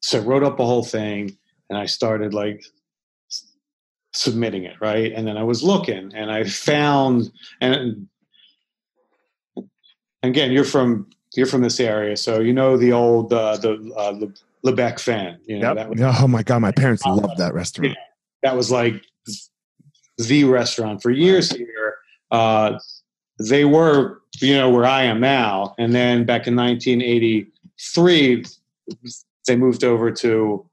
so I wrote up a whole thing and I started like submitting it, right? And then I was looking and I found, and again, you're from, you're from this area. So, you know, the old, uh, the, uh, the Le Bec-Fin, you know, Yep. that was, oh my god, my parents love that restaurant. that was like the restaurant for years here. Uh, they were, you know, where I am now. And then back in 1983, they moved over to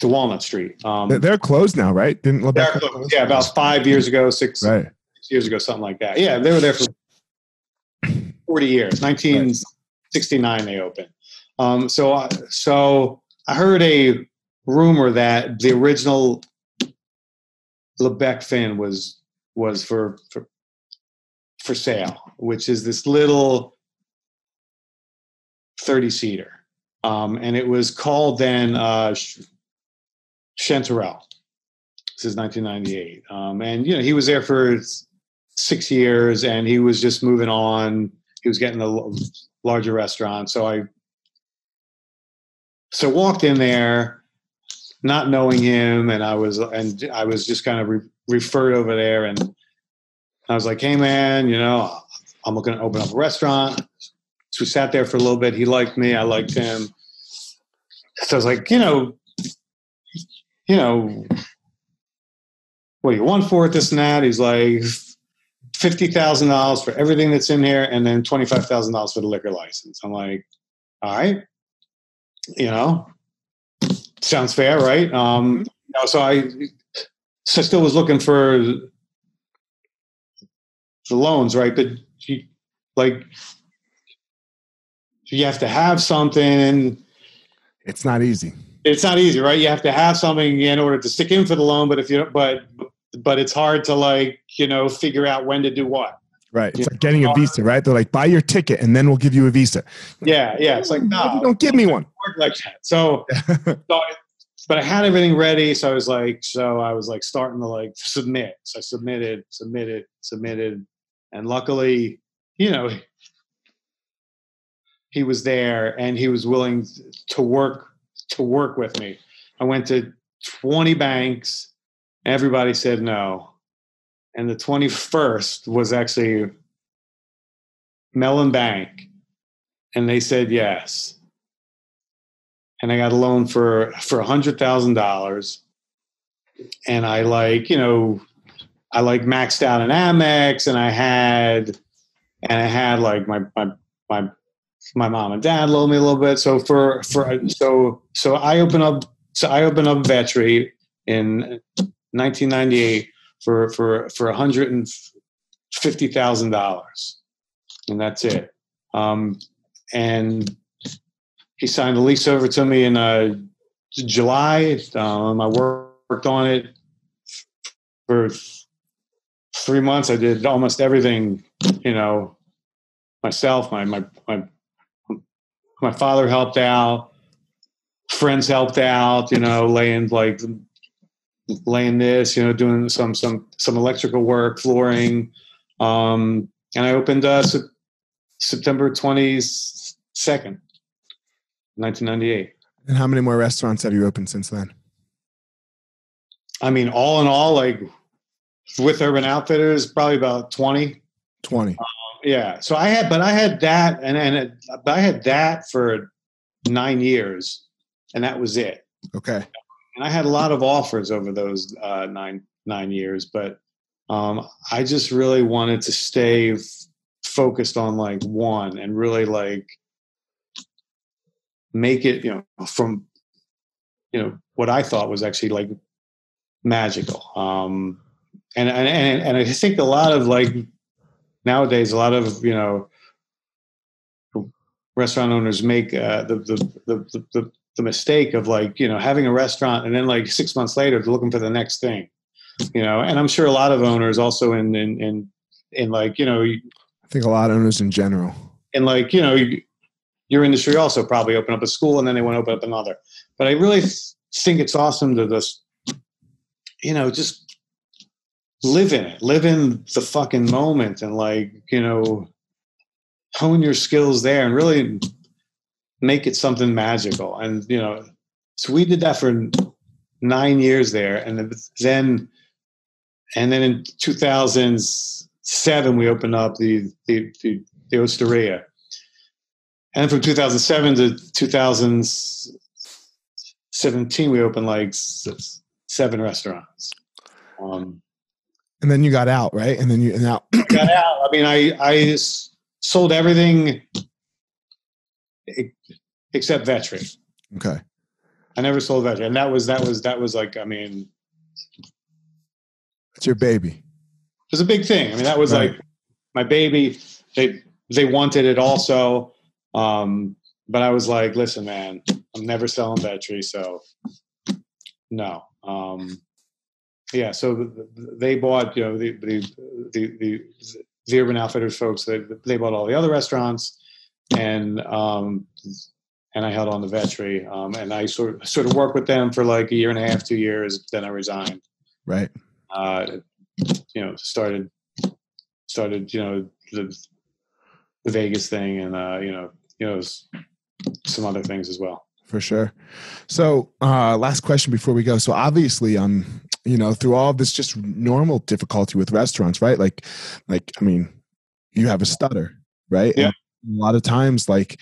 to Walnut Street. Um, They're- closed now, right? Didn't they're Le Bec closed, yeah, about five years ago, six, Right. six years ago, something like that. Yeah, they were there for 40 years. 1969 they opened. Um, so, I- so I heard a rumor that the original Le Bec-Fin was was for for for sale, which is this little 30 seater, um, and it was called then uh, Chanterelle. This is 1998, um, and you know he was there for six years, and he was just moving on. He was getting a larger restaurant, so I so walked in there not knowing him and i was and i was just kind of re- referred over there and i was like hey man you know i'm looking to open up a restaurant. So we sat there for a little bit. He liked me. I liked him. So i was like you know you know what do you want for it this and that? He's like $50000 for everything that's in here and then $25000 for the liquor license. I'm like all right. You know sounds fair right? Um you know, so i so I still was looking for the loans right? But you, like you have to have something. It's not easy. It's not easy right you have to have something in order to stick in for the loan but if you but but it's hard to like you know figure out when to do what Right. It's Yeah. like getting a visa, right? They're like, buy your ticket and then we'll give you a visa. yeah yeah it's like no don't give me one. work like that. So, (laughs) so I- but I had everything ready. So I was like, so I was like starting to like submit. So I submitted, submitted, submitted, and luckily, you know, he was there and he was willing to work to work with me. I went to 20 banks. Everybody said no. And the 21st was actually Mellon Bank. And they said yes and I got a loan for for a hundred thousand dollars. And I like, you know, I like maxed out an Amex, and I had, and I had like my my my my mom and dad loaned me a little bit. So for for so so I open up so I open up Vetri in 1998 for for for a hundred and fifty thousand dollars, and that's it. Um, and he signed the lease over to me in uh, July. Um, I worked on it for three months. I did almost everything, you know, myself, my my my my father helped out, friends helped out, you know, laying like laying this, you know, doing some some some electrical work, flooring, um, and I opened uh, se- September twenty second, nineteen ninety eight. And how many more restaurants have you opened since then? I mean, all in all, like with Urban Outfitters, probably about twenty. 20. Yeah. So I had, but I had that, and and it, I had that for nine years, and that was it. Okay. And I had a lot of offers over those uh, nine nine years, but um, I just really wanted to stay f- focused on like one and really like make it, you know, from you know what I thought was actually like magical. Um, and and and I think a lot of like nowadays a lot of you know restaurant owners make uh, the, the, the the the mistake of like you know having a restaurant and then like six months later they're looking for the next thing you know and i'm sure a lot of owners also in in in, in like you know I think a lot of owners in general. in like you know your industry also probably open up a school and then they want to open up another but i really think it's awesome to just you know just live in it. Live in the fucking moment and like you know hone your skills there and really make it something magical. And you know so we did that for nine years there. And then and then in 2007 we opened up the the the, the osteria. And from 2007 to 2017 we opened like seven restaurants. Um, And then you got out, right? And then you and now (clears throat) got out i mean i i sold everything except vetri okay. i never sold vetri and that was that was that was like i mean It's your baby. it was a big thing. I mean, that was Right. like my baby. They they wanted it also, um, but I was like, listen, man, I'm never selling Vetri, so no. Um, yeah, so th- th- they bought, you know, the the the the, the Urban Outfitters folks. They they bought all the other restaurants, and um, and I held on to Vetri, um, and I sort of, sort of worked with them for like a year and a half, two years. Then I resigned Right. uh, you know, started started you know the the Vegas thing, and uh, you know, you know, some other things as well. For sure. So, uh, last question before we go. So, obviously, um, you know, through all this just normal difficulty with restaurants, right? Like, like, I mean, you have a stutter, right? Yeah. And a lot of times, like,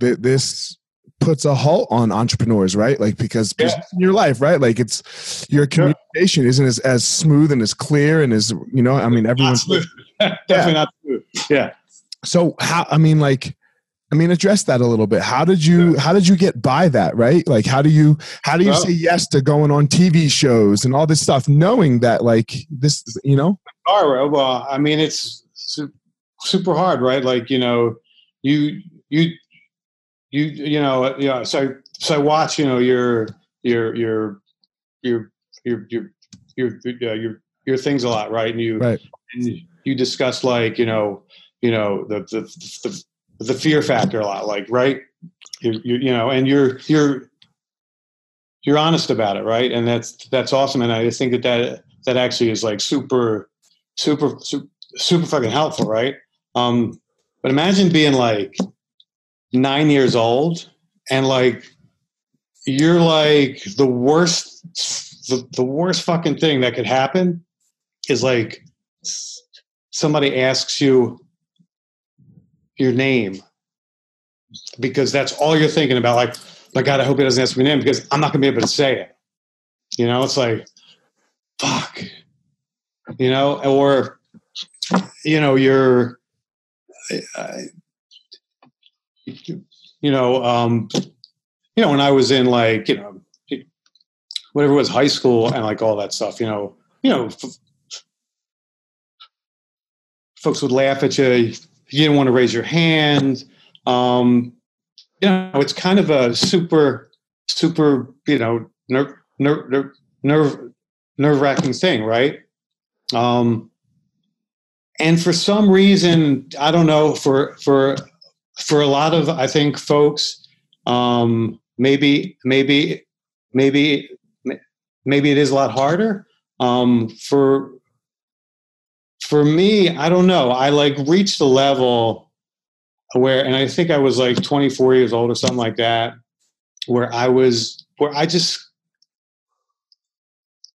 th- this puts a halt on entrepreneurs, right? Like, because Yeah. in your life, right? Like, it's your Sure. communication isn't as, as smooth and as clear and as, you know, I mean, Not everyone's smooth. (laughs) Definitely not smooth. Yeah. so how i mean like i mean address that a little bit how did you how did you get by that right like how do you how do you Well- say yes to going on tv shows and all this stuff knowing that like this you know All right. Well, I mean, it's super hard, right? Like you know, you you you you know, yeah. So so I watch, you know, your your your your your your your your your, your things a lot, right? And you Right. and you discuss like you know you know the the the, the fear factor a lot, like right? You you know, and you're you're you're honest about it, right? And that's that's awesome. And I just think that that that actually is like super super super, super fucking helpful, right? Um, but imagine being like nine years old and like you're like the worst the, the worst fucking thing that could happen is like somebody asks you your name. Because that's all you're thinking about like my god i hope he doesn't ask me name because i'm not going to be able to say it. You know it's like fuck. You know or you know you're uh, you know um you know when i was in like you know whatever it was high school and like all that stuff you know you know f- folks would laugh at you you didn't want to raise your hand um you know it's kind of a super super you know nerve nerve nerve nerve wracking thing right um and for some reason, I don't know for for for a lot of I think folks, um, maybe maybe maybe maybe it is a lot harder. Um, for for me, I don't know. I like reached a level where, and I think I was like 24 years old or something like that, where I was where I just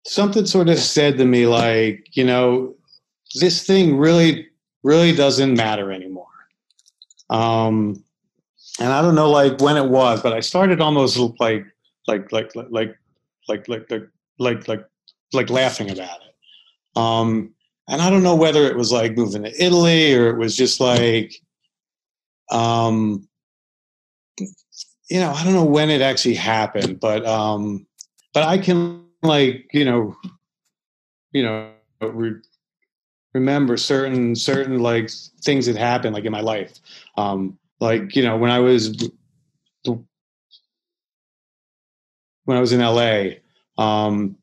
something sort of said to me like, you know, this thing really, really doesn't matter anymore. Um, and I don't know like when it was, but I started almost like, like, like, like, like, like, like, like, like, like, like laughing about it. Um, and I don't know whether it was like moving to Italy or it was just like, um, you know, I don't know when it actually happened, but um, but I can like you know, you know, re- remember certain certain like things that happened like in my life, um, like you know when I was when I was in LA, um,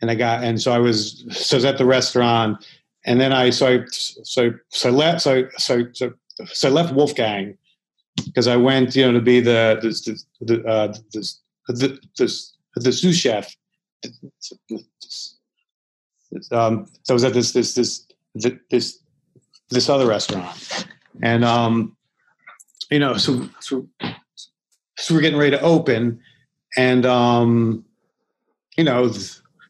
and I got and so I was so I was at the restaurant, and then I so I so so left so so so so I left Wolfgang because I went you know to be the the the uh, the, the, the, the sous chef. Um, so I was at this this this this this other restaurant, and um, you know so so so we're getting ready to open, and um, you know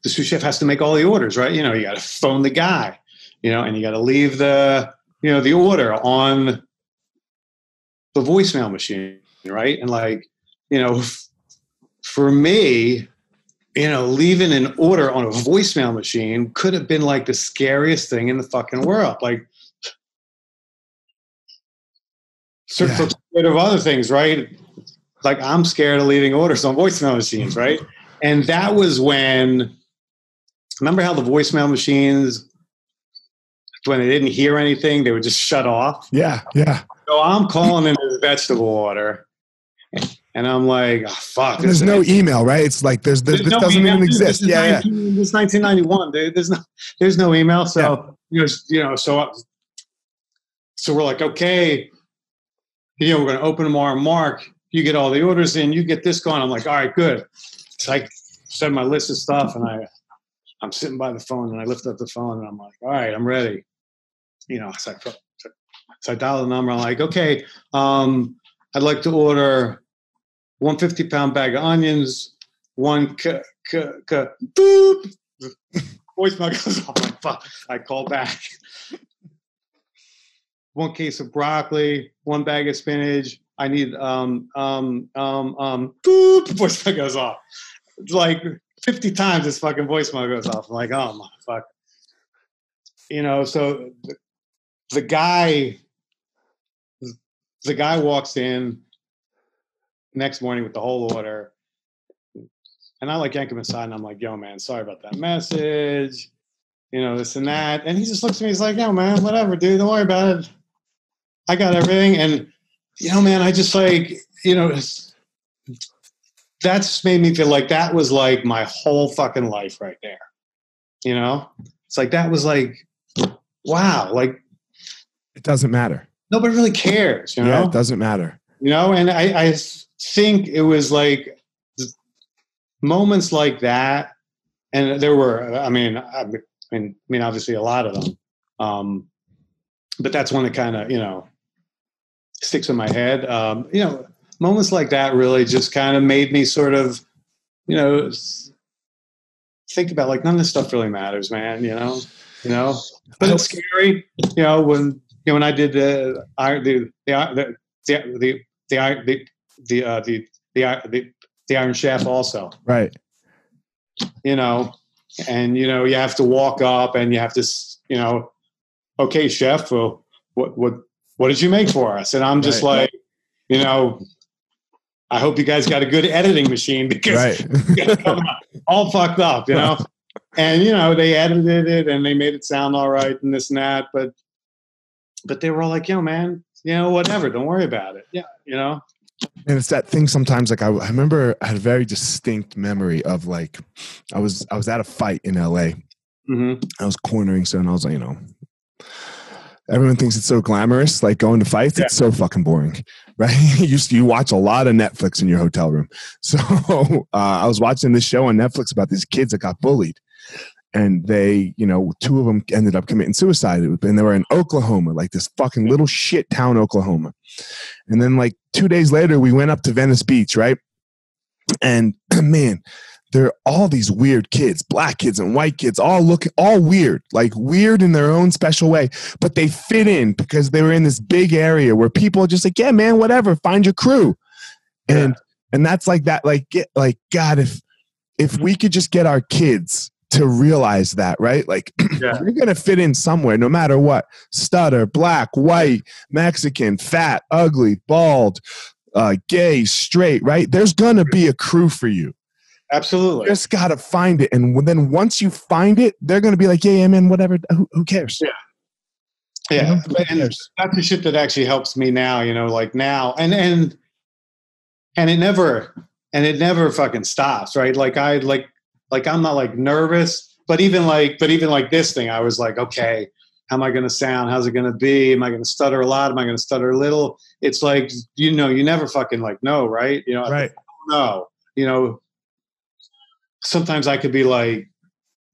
the sous chef has to make all the orders, right? You know, you got to phone the guy, you know, and you got to leave the, you know, the order on the voicemail machine, right? And like, you know, for me, you know, leaving an order on a voicemail machine could have been like the scariest thing in the fucking world. Like, certain yeah. of other things, right? Like, I'm scared of leaving orders on voicemail machines, right? And that was when remember how the voicemail machines when they didn't hear anything they would just shut off? Yeah yeah. So i'm calling in this vegetable order and i'm like oh, fuck there's no email right? It's like there's, there's, this no doesn't email. even exist. yeah 19, yeah this 1991 dude. There's no there's no email so yeah. you, know, you know so so we're like okay you know we're going to open tomorrow mark you get all the orders in you get this going. I'm like all right good. So i send my list of stuff and i I'm sitting by the phone and I lift up the phone and I'm like, all right, I'm ready. You know, so I, so I dial the number. I'm like, okay, um, I'd like to order 150 pound bag of onions, one k, k, k, boop. Goes off. Like, fuck. I call back. one case of broccoli, one bag of spinach. I need um um um um boop. Voicemail goes off. Like 50 times this fucking voicemail goes off. I'm like, oh my fuck. You know, so the, the guy the guy walks in next morning with the whole order. And I like yank him aside and I'm like, yo, man, sorry about that message. You know, this and that. And he just looks at me, he's like, yo, man, whatever, dude, don't worry about it. I got everything. And, you know, man, I just like, you know, that's made me feel like that was like my whole fucking life right there. You know, it's like that was like, wow, like it doesn't matter. Nobody really cares. You know, yeah, it doesn't matter. You know, and I, I think it was like moments like that, and there were. I mean, I mean, I mean, obviously a lot of them. Um, but that's one that kind of you know sticks in my head. Um, you know, moments like that really just kind of made me sort of, you know, think about like none of this stuff really matters, man. You know, you know, but it's scary. You know, when you know when I did the I the the the the the the the uh, the, the, the the Iron Chef also right. You know, and you know you have to walk up and you have to you know, okay, chef, well, what what what did you make for us? And I'm just right. like, you know, I hope you guys got a good editing machine (laughs) because right. (laughs) all fucked up, you know. and you know they edited it and they made it sound all right and this and that, but but they were all like, "Yo, man, you know, whatever. Don't worry about it." Yeah, you know. And it's that thing sometimes. Like I, I remember, I had a very distinct memory of like, I was I was at a fight in L.A. Mm-hmm. I was cornering someone. I was like, you know, everyone thinks it's so glamorous, like going to fights. Yeah. It's so fucking boring, (laughs) right? you you watch a lot of Netflix in your hotel room. (laughs) So uh, I was watching this show on Netflix about these kids that got bullied, and they, you know, two of them ended up committing suicide, and they were in Oklahoma, like this fucking little shit town, Oklahoma. And then like two days later, we went up to Venice Beach, right? And (clears throat) man, there are all these weird kids, black kids and white kids, all looking all weird, like weird in their own special way, but they fit in because they were in this big area where people are just like, yeah, man, whatever, find your crew. And and that's like that, like get like God, if if we could just get our kids to realize that, right? Like (clears throat) Yeah. you're gonna fit in somewhere, no matter what. Stutter, black, white, Mexican, fat, ugly, bald, uh, gay, straight, right? There's gonna be a crew for you. Absolutely. You just gotta find it, and then once you find it, they're gonna be like, "Yeah, yeah, man, whatever. Who, who cares?" Yeah. Yeah. Who And cares? that's the shit that actually helps me now, you know, like now. And and and it never and it never fucking stops, right? Like I like like I'm not like nervous, but even like but even like this thing, I was like, okay, how am I gonna sound? How's it gonna be? Am I gonna stutter a lot? Am I gonna stutter a little? It's like you know, you never fucking like know, right? You know, Right. no, you know, sometimes I could be like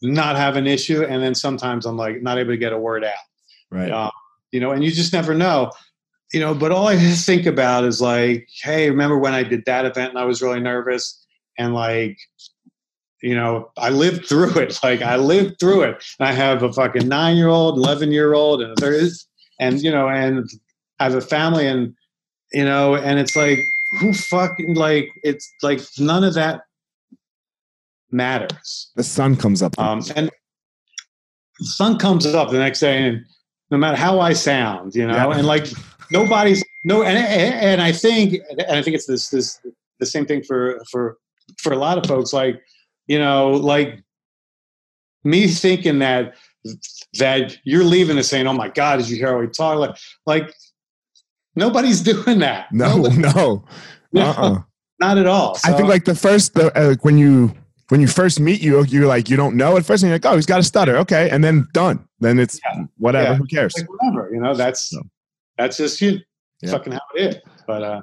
not have an issue, and then sometimes I'm like not able to get a word out. Right. Um, you know, and you just never know. You know, but all I (laughs) think about is like, hey, remember when I did that event and I was really nervous and like, you know, I lived through it. (laughs) Like I lived through it. And I have a fucking nine year old, eleven year old, and there is, and you know, and I have a family, and you know, and it's like, who fucking like, it's like none of that matters. The sun comes up. Um, and the sun comes up the next day, and no matter how I sound, you know, Yeah. and like nobody's no, and and I think, and I think it's this this the same thing for for for a lot of folks, like you know, like me thinking that that you're leaving and saying, "Oh my God, did you hear how we talk?" Like, like nobody's (laughs) doing that. no, Nobody- (laughs) no, uh-uh. not at all. I think like the first, the, uh, like when you when you first meet you, you're like you don't know at first, and you're like, oh, he's got a stutter, okay, and then done. Then it's whatever. Yeah. Who cares? like whatever, you know, that's So. that's just you, Yeah. fucking how it is. But uh,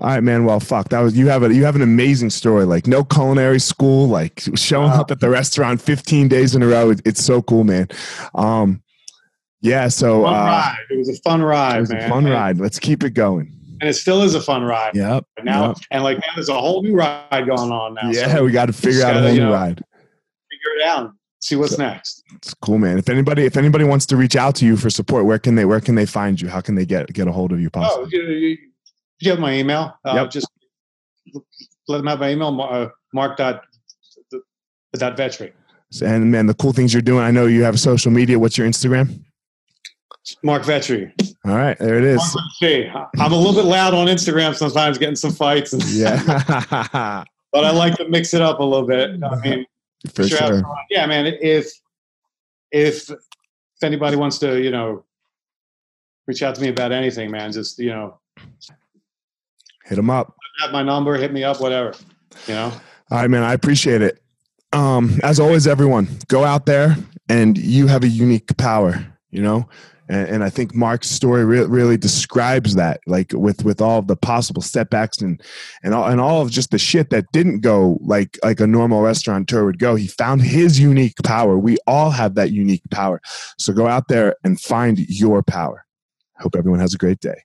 All right, man. Well, fuck. That was you have a you have an amazing story. Like no culinary school, like showing Wow. up at the restaurant 15 days in a row. It, it's so cool, man. Um, yeah. So uh. It was a fun ride, it was man. a fun ride. Let's keep it going. And it still is a fun ride Yep. now. yep. And like now, there's a whole new ride going on now. Yeah, so we got to figure out a whole new know, ride. figure it out. See what's next. It's cool, man. If anybody if anybody wants to reach out to you for support, where can they where can they find you? How can they get get a hold of you? Oh, Possibly. you, you, you have my email. Uh, Yep. Just let them have my email. Uh, Marc dot dot Vetri. And man, the cool things you're doing. I know you have social media. What's your Instagram? Marc Vetri. All right, there it is. I'm a little bit loud on Instagram sometimes, getting some fights. And, Yeah, (laughs) but I like to mix it up a little bit. I mean, for Sure, sure. Yeah, man. If if if anybody wants to, you know, reach out to me about anything, man, just you know, Hit them up. have my number, hit me up, whatever. You know. All right, man. I appreciate it. Um, as always, everyone, go out there and you have a unique power, you know? And, and I think Marc's story re- really describes that, like with with all the possible setbacks and and all and all of just the shit that didn't go like like a normal restaurateur would go. He found his unique power. We all have that unique power. So go out there and find your power. Hope everyone has a great day.